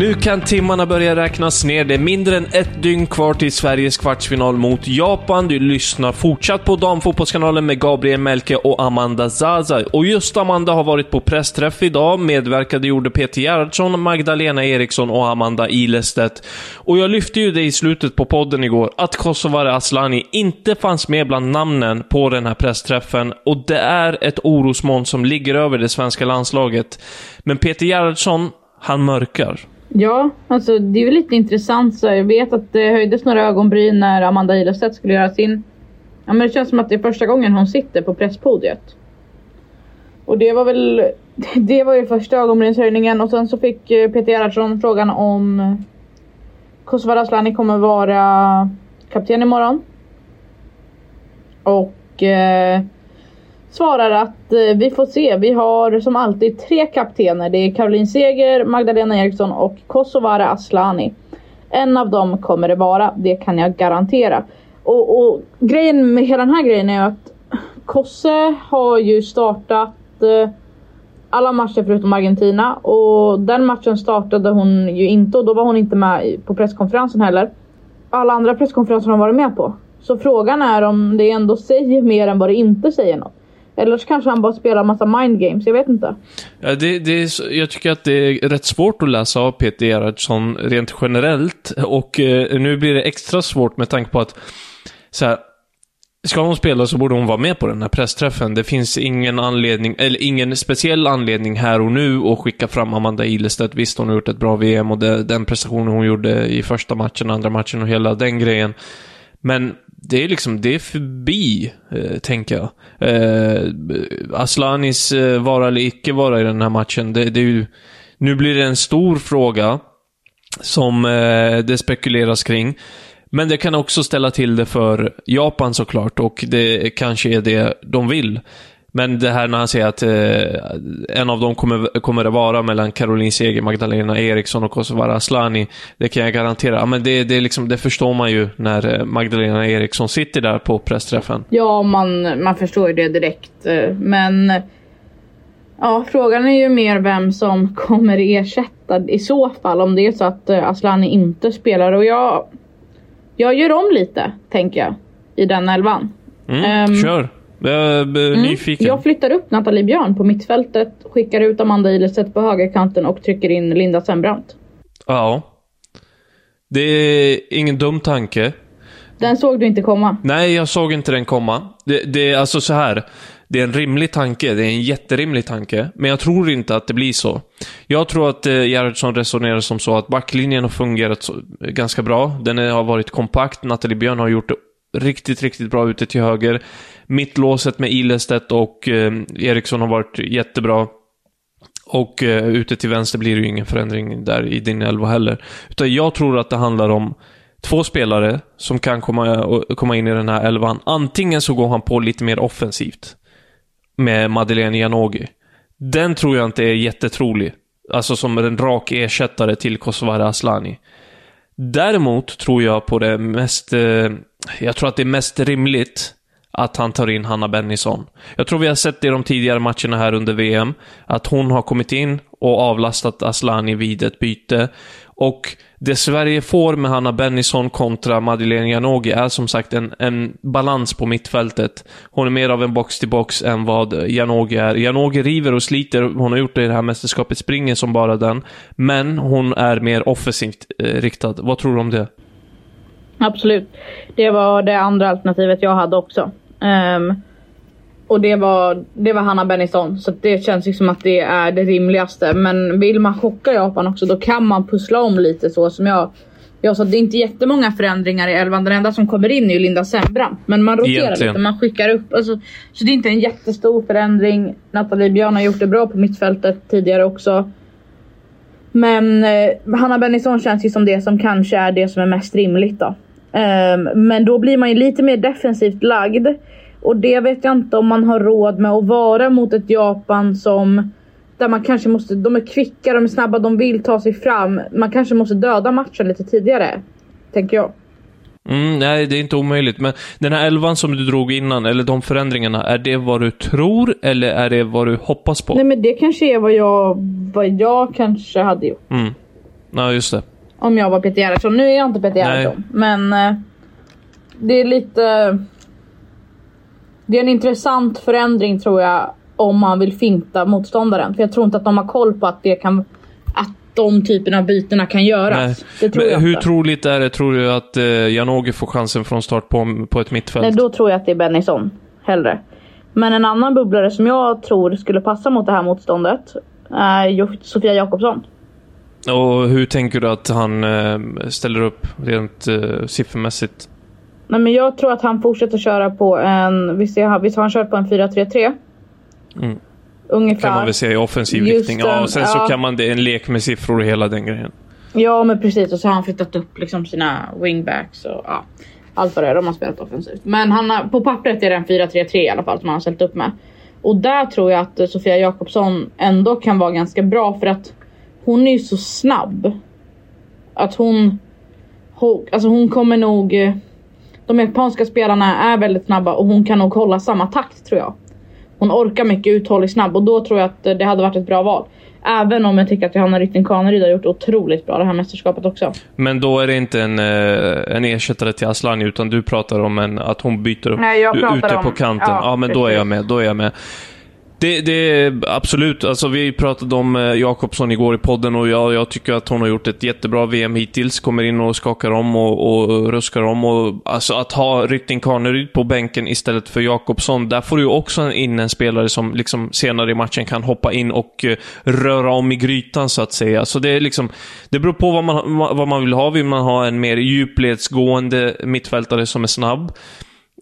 Nu kan timmarna börja räknas ner. Det är mindre än ett dygn kvar till Sveriges kvartsfinal mot Japan. Du lyssnar fortsatt på Damfotbollskanalen med Gabriel Melke och Amanda Zaza. Och just Amanda har varit på pressträff idag. Medverkade gjorde Peter Gerhardsson, Magdalena Eriksson och Amanda Ilestedt. Och jag lyfte ju det i slutet på podden igår, att Kosovare Asllani inte fanns med bland namnen på den här pressträffen. Och det är ett orosmoln som ligger över det svenska landslaget. Men Peter Gerhardsson, han mörkar. Ja, alltså det är väl lite intressant. Så jag vet att det höjdes några ögonbryn när Amanda Ilestedt skulle göra sin... Ja, men det känns som att det är första gången hon sitter på presspodiet. Och det var väl... Det var ju första ögonbrynshöjningen och sen så fick eh, Peter Gerhardsson frågan om Kosovare Asllani kommer vara kapten imorgon. Och eh, svarar att eh, vi får se. Vi har som alltid tre kaptener. Det är Caroline Seger, Magdalena Eriksson och Kosovare Asllani. En av dem kommer det vara, det kan jag garantera. Och, och grejen med hela den här grejen är att Kosse har ju startat eh, alla matcher förutom Argentina och den matchen startade hon ju inte och då var hon inte med på presskonferensen heller. Alla andra presskonferenser har hon varit med på. Så frågan är om det ändå säger mer än vad det inte säger något. Eller så kanske han bara spelar massa mind games, jag vet inte. Ja, det, det är, jag tycker att det är rätt svårt att läsa av Peter Gerhardsson rent generellt. Och eh, nu blir det extra svårt med tanke på att så här, Ska hon spela så borde hon vara med på den här pressträffen. Det finns ingen anledning, eller ingen speciell anledning här och nu att skicka fram Amanda Ilestedt. Visst, hon har gjort ett bra VM och det, den prestationen hon gjorde i första matchen, andra matchen och hela den grejen. Men det är liksom, det är förbi, eh, tänker jag. Eh, Aslanis eh, vara eller icke vara i den här matchen, det, det är ju... Nu blir det en stor fråga som eh, det spekuleras kring. Men det kan också ställa till det för Japan såklart och det kanske är det de vill. Men det här när han säger att eh, en av dem kommer, kommer det vara mellan Caroline Seger, Magdalena Eriksson och Kosovare Asllani. Det kan jag garantera. Men det, det, liksom, det förstår man ju när eh, Magdalena Eriksson sitter där på pressträffen. Ja, man, man förstår ju det direkt. eh, Men ja, frågan är ju mer vem som kommer ersätta i så fall om det är så att eh, Asllani inte spelar. Och jag, jag gör om lite, tänker jag, i den elvan. Mm, Ehm, kör. Jag är eh, nyfiken. Jag flyttar upp Nathalie Björn på mittfältet, skickar ut Amanda Ilestedt på högerkanten och trycker in Linda Sembrant. Ja. Det är ingen dum tanke. Den såg du inte komma. Nej, jag såg inte den komma. Det, det är alltså så här. Det är en rimlig tanke. Det är en jätterimlig tanke. Men jag tror inte att det blir så. Jag tror att eh, Gerhardsson resonerar som så att backlinjen har fungerat så, ganska bra. Den är, har varit kompakt. Nathalie Björn har gjort det riktigt, riktigt bra ute till höger. Mittlåset med Ilestedt och eh, Eriksson har varit jättebra. Och eh, ute till vänster blir det ju ingen förändring där i din elva heller. Utan jag tror att det handlar om två spelare som kan komma, komma in i den här elvan. Antingen så går han på lite mer offensivt med Madeleine Janogy. Den tror jag inte är jättetrolig. Alltså som en rak ersättare till Kosovare Asllani. Däremot tror jag på det mest eh, jag tror att det är mest rimligt att han tar in Hanna Bennison. Jag tror vi har sett det i de tidigare matcherna här under VM, att hon har kommit in och avlastat Aslani vid ett byte. Och det Sverige får med Hanna Bennison kontra Madeleine Janogy är som sagt en, en balans på mittfältet. Hon är mer av en box-till-box än vad Janogy är. Janogy river och sliter, hon har gjort det i det här mästerskapet, springer som bara den. Men hon är mer offensivt eh, riktad. Vad tror du om det? Absolut. Det var det andra alternativet jag hade också. Um, och det var, det var Hanna Bennison. Så det känns ju som att det är det rimligaste. Men vill man chocka Japan också då kan man pussla om lite så som jag jag sa det är inte jättemånga förändringar i elvan. Den enda som kommer in är ju Linda Sembrant. Men man roterar Egentligen. lite, man skickar upp. Alltså, så det är inte en jättestor förändring. Nathalie Björn har gjort det bra på mittfältet tidigare också. Men eh, Hanna Bennison känns ju som det som kanske är det som är mest rimligt då. Um, men då blir man ju lite mer defensivt lagd. Och det vet jag inte om man har råd med att vara mot ett Japan som där man kanske måste, de är kvicka, de är snabba, de vill ta sig fram. Man kanske måste döda matchen lite tidigare. Tänker jag. Mm, nej, det är inte omöjligt. Men den här elvan som du drog innan, eller de förändringarna, är det vad du tror eller är det vad du hoppas på? Nej, men det kanske är vad jag, vad jag kanske hade gjort. Mm. Ja, just det. Om jag var Peter Gerhardsson. Nu är jag inte Peter Gerhardsson, men eh, det är lite... Det är en intressant förändring tror jag om man vill finta motståndaren. För jag tror inte att de har koll på att det kan att de typerna av bytena kan göras. Tror hur inte. troligt är det, tror du, att eh, Janogy får chansen från start på, på ett mittfält? Nej, då tror jag att det är Bennison. Hellre. Men en annan bubblare som jag tror skulle passa mot det här motståndet är Sofia Jakobsson. Och hur tänker du att han eh, ställer upp rent eh, siffermässigt? Nej, men jag tror att han fortsätter köra på en... Visst, jag, visst har han kört på en 4-3-3? Mm. Ungefär. Kan man väl säga i offensiv Just riktning. Ja, och sen ja. så kan man... Det är en lek med siffror och hela den grejen. Ja, men precis. Och så har han flyttat upp liksom sina wingbacks och ja, allt vad det är. De har spelat offensivt. Men han har, på pappret är det en 4-3-3 i alla fall som han har ställt upp med. Och där tror jag att Sofia Jakobsson ändå kan vara ganska bra för att hon är ju så snabb. Att hon, hon, alltså hon kommer nog... De japanska spelarna är väldigt snabba och hon kan nog hålla samma takt tror jag. Hon orkar mycket, uthållig, snabb och då tror jag att det hade varit ett bra val. Även om jag tycker att Johanna Rytting Kaneryd har gjort otroligt bra det här mästerskapet också. Men då är det inte en, eh, en ersättare till Aslani utan du pratar om en, att hon byter upp Nej, ute om, på kanten. Ja, ja men precis. då är jag med. Då är jag med. Det, det absolut. Alltså, vi pratade om eh, Jakobsson igår i podden och jag, jag, tycker att hon har gjort ett jättebra VM hittills. Kommer in och skakar om och, och ruskar om. Och, alltså att ha Rytting Kaneryd på bänken istället för Jakobsson, där får du också in en spelare som liksom senare i matchen kan hoppa in och eh, röra om i grytan så att säga. Så det är liksom, det beror på vad man, vad man vill ha. Vill man ha en mer djupledsgående mittfältare som är snabb?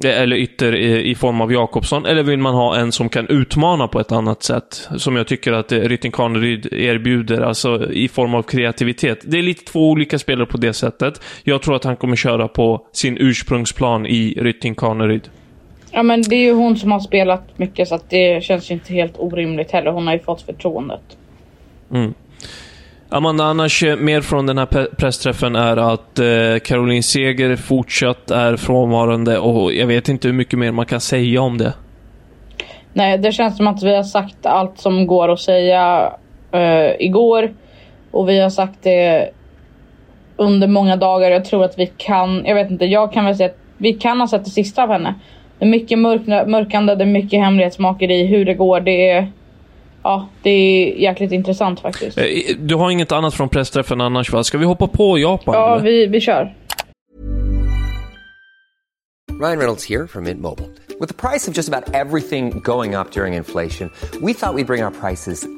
Eller ytter i, i, form av Jakobsson, eller vill man ha en som kan utmana på ett annat sätt? Som jag tycker att Rytting Kaneryd erbjuder, alltså i form av kreativitet. Det är lite två olika spelare på det sättet. Jag tror att han kommer köra på sin ursprungsplan i Rytting Kaneryd. Ja men det är ju hon som har spelat mycket så att det känns ju inte helt orimligt heller. Hon har ju fått förtroendet. Mm. Amanda, annars mer från den här pressträffen är att eh, Caroline Seger fortsatt är frånvarande och jag vet inte hur mycket mer man kan säga om det. Nej, det känns som att vi har sagt allt som går att säga eh, igår. Och vi har sagt det under många dagar. Jag tror att vi kan, jag vet inte, jag kan väl säga att vi kan ha sett det sista av henne. Det är mycket mörk, mörkande, det är mycket hemlighetsmakeri, hur det går. Det är ja, det är jäkligt intressant faktiskt. Eh, du har inget annat från pressträffen annars va? Ska vi hoppa på Japan? Ja, vi, vi kör. Ryan Reynolds här från Mint Mobile. Med priset på nästan allt som går upp under inflationen, trodde vi att vi skulle bring våra priser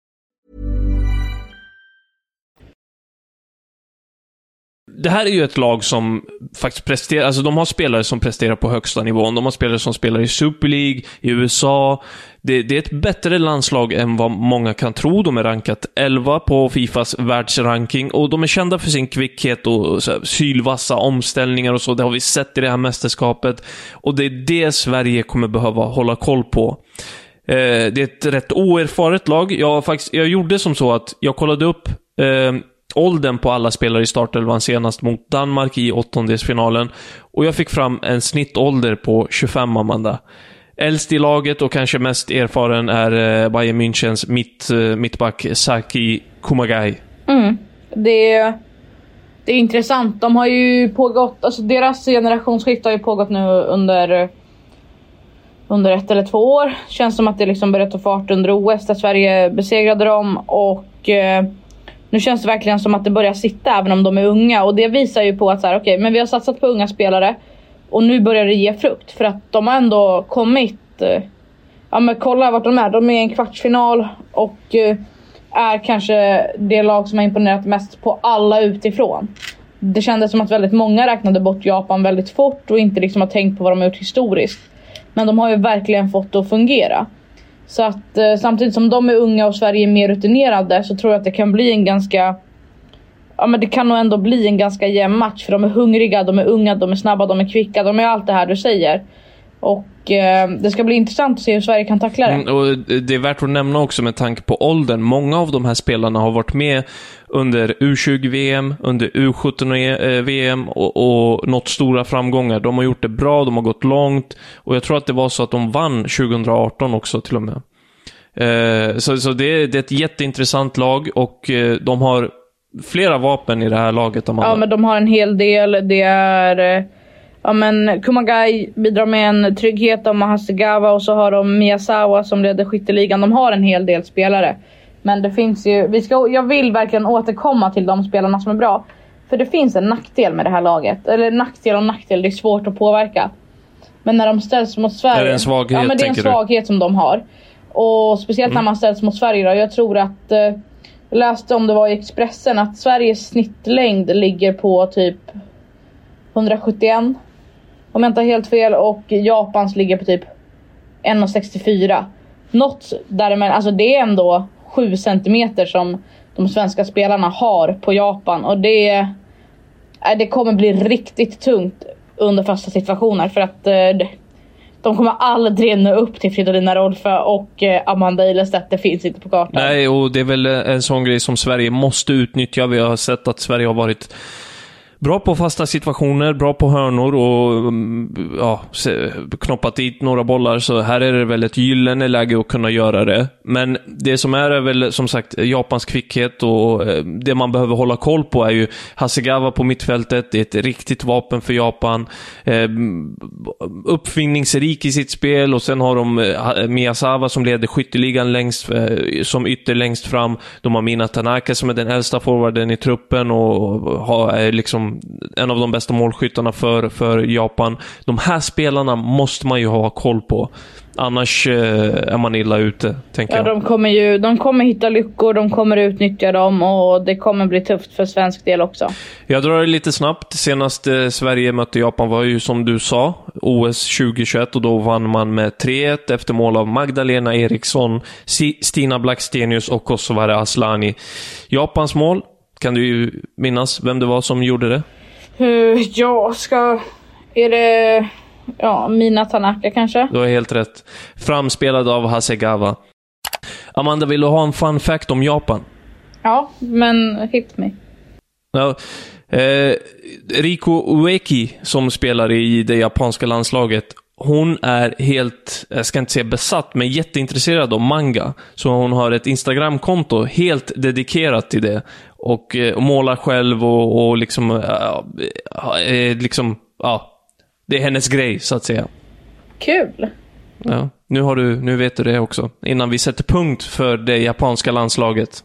Det här är ju ett lag som faktiskt presterar, alltså de har spelare som presterar på högsta nivån. De har spelare som spelar i Super League, i USA. Det, det är ett bättre landslag än vad många kan tro. De är rankat 11 på Fifas världsranking och de är kända för sin kvickhet och så här, sylvassa omställningar och så. Det har vi sett i det här mästerskapet. Och det är det Sverige kommer behöva hålla koll på. Eh, det är ett rätt oerfaret lag. Jag, faktiskt, jag gjorde som så att jag kollade upp eh, åldern på alla spelare i startelvan senast mot Danmark i åttondelsfinalen. Och jag fick fram en snittålder på 25, Amanda. Äldst i laget och kanske mest erfaren är eh, Bayern Münchens mitt, eh, mittback Saki Kumagai. Mm. Det, är, det är intressant. De har ju pågått, alltså deras generationsskifte har ju pågått nu under under ett eller två år. Känns som att det liksom började ta fart under OS där Sverige besegrade dem och eh, nu känns det verkligen som att det börjar sitta även om de är unga och det visar ju på att så här, okay, men vi har satsat på unga spelare och nu börjar det ge frukt för att de har ändå kommit. Eh, ja men kolla vart de är. De är i en kvartsfinal och eh, är kanske det lag som har imponerat mest på alla utifrån. Det kändes som att väldigt många räknade bort Japan väldigt fort och inte liksom har tänkt på vad de har gjort historiskt. Men de har ju verkligen fått det att fungera. Så att eh, samtidigt som de är unga och Sverige är mer rutinerade så tror jag att det kan bli en ganska Ja men det kan nog ändå bli en ganska jämn match för de är hungriga, de är unga, de är snabba, de är kvicka, de är allt det här du säger. Och det ska bli intressant att se hur Sverige kan tackla det. Mm, och det är värt att nämna också med tanke på åldern. Många av de här spelarna har varit med under U20-VM, under U17-VM och, och nått stora framgångar. De har gjort det bra, de har gått långt och jag tror att det var så att de vann 2018 också till och med. Eh, så så det, det är ett jätteintressant lag och eh, de har flera vapen i det här laget, Amanda. Ja men de har en hel del. Det är eh, Ja men Kumagai bidrar med en trygghet, de har Hasegawa och så har de Miyazawa som leder skytteligan. De har en hel del spelare. Men det finns ju, vi ska, jag vill verkligen återkomma till de spelarna som är bra. För det finns en nackdel med det här laget. Eller nackdel och nackdel, det är svårt att påverka. Men när de ställs mot Sverige. Är det en svaghet, Ja men det är en tänker du? svaghet som de har. Och speciellt när man ställs mot Sverige då. Jag tror att, eh, jag läste om det var i Expressen att Sveriges snittlängd ligger på typ 171. Om jag inte har helt fel och Japans ligger på typ 1,64. Något däremellan, alltså det är ändå 7 centimeter som de svenska spelarna har på Japan och det, äh, det kommer bli riktigt tungt under fasta situationer för att eh, de kommer aldrig nå upp till Fridolina Rolfö och eh, Amanda Ilestedt. Det finns inte på kartan. Nej, och det är väl en sån grej som Sverige måste utnyttja. Vi har sett att Sverige har varit bra på fasta situationer, bra på hörnor och mm, ja, knoppat dit några bollar. Så här är det väl ett gyllene läge att kunna göra det. Men det som är är väl som sagt Japans kvickhet och eh, det man behöver hålla koll på är ju Hasegawa på mittfältet. Det är ett riktigt vapen för Japan. Ehm, uppfinningsrik i sitt spel och sen har de eh, Miyazawa som leder skytteligan längst, eh, som ytter längst fram. De har Mina Tanaka som är den äldsta forwarden i truppen och har, är liksom en av de bästa målskyttarna för, för Japan. De här spelarna måste man ju ha koll på. Annars eh, är man illa ute, tänker Ja, jag. de kommer ju de kommer hitta lyckor, de kommer utnyttja dem och det kommer bli tufft för svensk del också. Jag drar det lite snabbt. Senast eh, Sverige mötte Japan var ju som du sa, OS 2021 och då vann man med 3-1 efter mål av Magdalena Eriksson, Si- Stina Blackstenius och Kosovare Aslani. Japans mål, kan du ju minnas vem det var som gjorde det? Uh, ja, ska... Är det... Ja, Mina Tanaka kanske? Du har helt rätt. Framspelad av Hasegawa. Amanda, vill du ha en fun fact om Japan? Ja, men hit me. Ja, eh, Riko Ueki, som spelar i det japanska landslaget, hon är helt, jag ska inte säga besatt, men jätteintresserad av manga. Så hon har ett Instagramkonto helt dedikerat till det. Och, eh, och målar själv och, och liksom, äh, äh, liksom, ja. Det är hennes grej, så att säga. Kul! Ja, nu, har du, nu vet du det också. Innan vi sätter punkt för det japanska landslaget.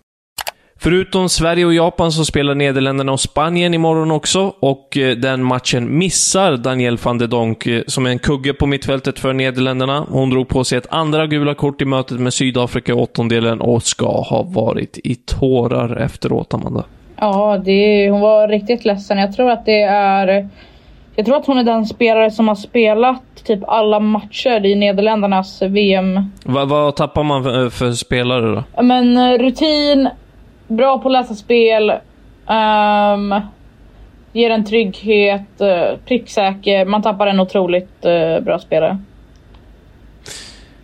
Förutom Sverige och Japan så spelar Nederländerna och Spanien imorgon också och eh, den matchen missar Daniel van de Donk eh, som är en kugge på mittfältet för Nederländerna. Hon drog på sig ett andra gula kort i mötet med Sydafrika i åttondelen och ska ha varit i tårar efteråt, Amanda. Ja, det, hon var riktigt ledsen. Jag tror att det är... Jag tror att hon är den spelare som har spelat typ alla matcher i Nederländernas VM. Va, vad tappar man för, för spelare då? Men eh, rutin, bra på att läsa spel, um, ger en trygghet, uh, pricksäker. Man tappar en otroligt uh, bra spelare.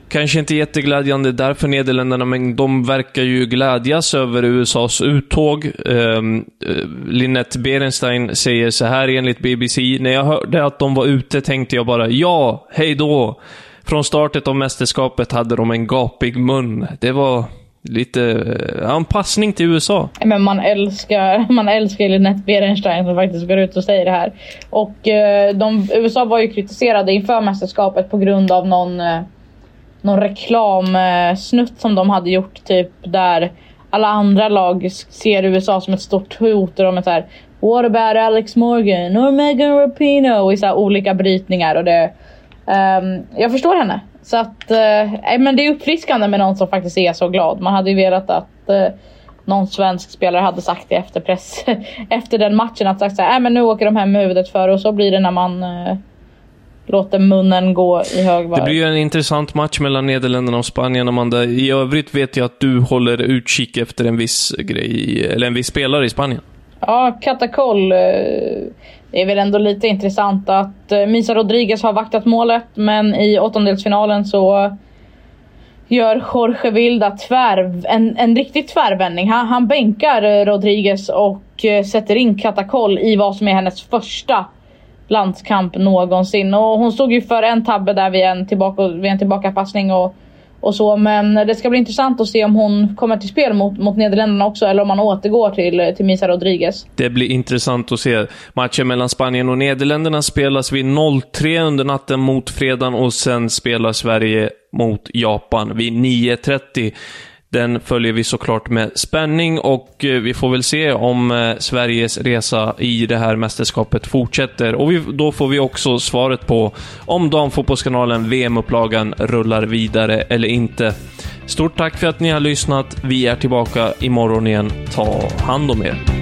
Kanske inte jätteglädjande där för Nederländerna, men de verkar ju glädjas över USAs uttåg. Ehm, eh, um, Linette Berenstein säger så här enligt BBC. När jag hörde att de var ute tänkte jag bara ja, hej då. Från startet av mästerskapet hade de en gapig mun. Det var lite, eh, anpassning till USA. Men man älskar, man älskar Linette Berenstein som faktiskt går ut och säger det här. Och eh, de, USA var ju kritiserade inför mästerskapet på grund av någon eh, någon reklamsnutt som de hade gjort typ där alla andra lag ser USA som ett stort hot och de är såhär What about Alex Morgan or Megan Rapinoe i så olika brytningar och det um, Jag förstår henne. Så att, uh, men det är uppfriskande med någon som faktiskt är så glad. Man hade ju velat att uh, någon svensk spelare hade sagt det efter press efter den matchen att sagt såhär, äh, men nu åker de hem med huvudet för och så blir det när man uh, låter munnen gå i högvarv. Det blir ju en intressant match mellan Nederländerna och Spanien, Amanda. I övrigt vet jag att du håller utkik efter en viss grej, eller en viss spelare i Spanien. Ja, katakoll. Det eh, är väl ändå lite intressant att eh, Misa Rodriguez har vaktat målet, men i åttondelsfinalen så gör Jorge Vilda tvär, en, en riktig tvärvändning. Han, han bänkar eh, Rodriguez och sätter in katakoll i vad som är hennes första landskamp någonsin. Och hon stod ju för en tabbe där vid en, tillbaka, vid en tillbakapassning och, och så. Men det ska bli intressant att se om hon kommer till spel mot, mot Nederländerna också eller om man återgår till, till Misa Rodriguez. Det blir intressant att se. Matchen mellan Spanien och Nederländerna spelas vid 03 under natten mot fredagen och sen spelar Sverige mot Japan vid 9.30. Den följer vi såklart med spänning och eh, vi får väl se om eh, Sveriges resa i det här mästerskapet fortsätter. Och vi, då får vi också svaret på om Damfotbollskanalen VM-upplagan rullar vidare eller inte. Stort tack för att ni har lyssnat. Vi är tillbaka imorgon igen. Ta hand om er.